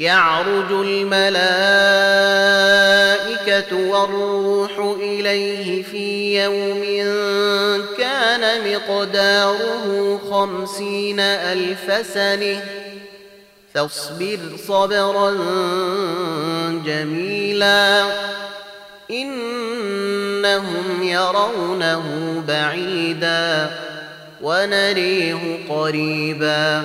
يعرج الملائكة والروح إليه في يوم كان مقداره خمسين ألف سنة. فاصبر صبرا جميلا. إنهم يرونه بعيدا ونريه قريبا.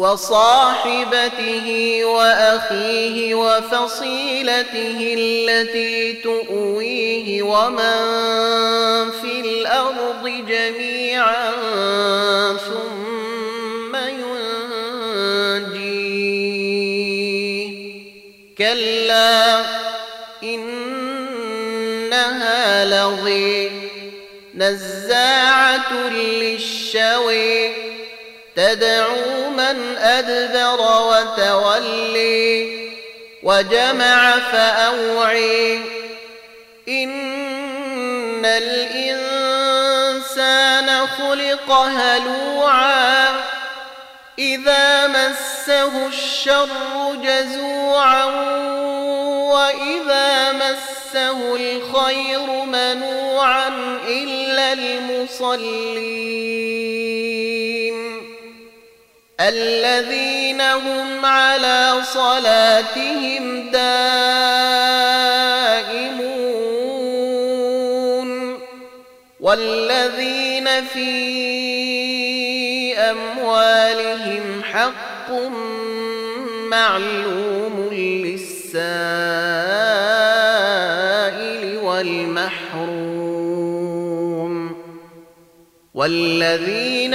وصاحبته وأخيه وفصيلته التي تؤويه ومن في الأرض جميعا ثم ينجيه. كلا إنها لظي نزاعة للشوي. تدعو من أدبر وتولي وجمع فأوعي. إن الإنسان خلق هلوعا. إذا مسه الشر جزوعا. وإذا مسه الخير منوعا إلا المصلين. الذين هم على صلاتهم دائمون والذين في أموالهم حق معلوم للسائل والمحروم والذين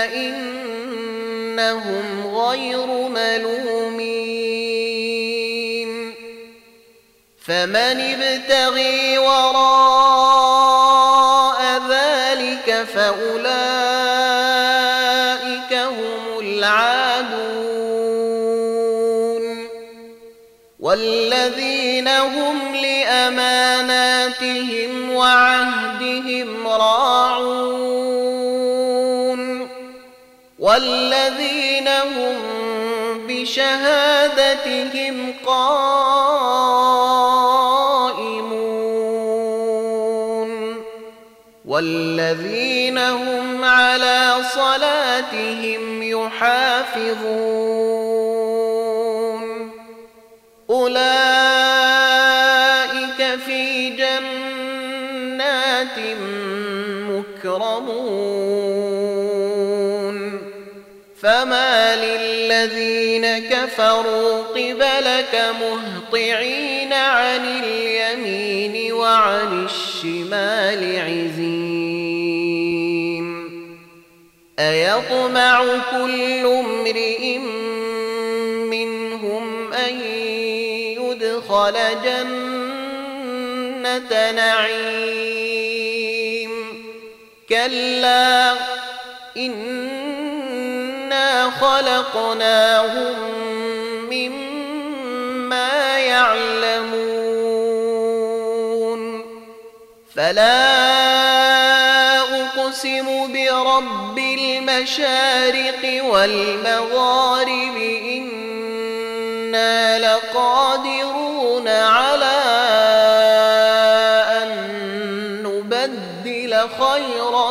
فإنهم غير ملومين. فمن ابتغي وراء ذلك فأولئك هم العادون. والذين هم لأماناتهم وعهدهم راعون. والذين هم بشهادتهم قائمون والذين هم على صلاتهم يحافظون أولئك في جنات فما للذين كفروا قبلك مهطعين عن اليمين وعن الشمال عزين أيطمع كل امرئ منهم أن يدخل جنة نعيم كلا إنا خلقناهم مما يعلمون. فلا أقسم برب المشارق والمغارب إنا لقادرون على أن نبدل خيرا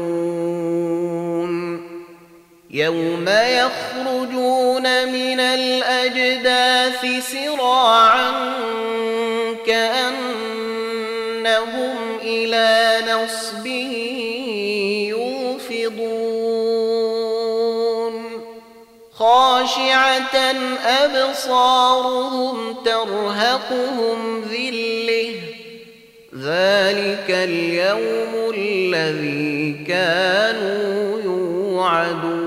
يوم يخرجون من الأجداث سراعا كأنهم إلى نصب يوفضون خاشعة أبصارهم ترهقهم ذلة ذلك اليوم الذي كانوا يوعدون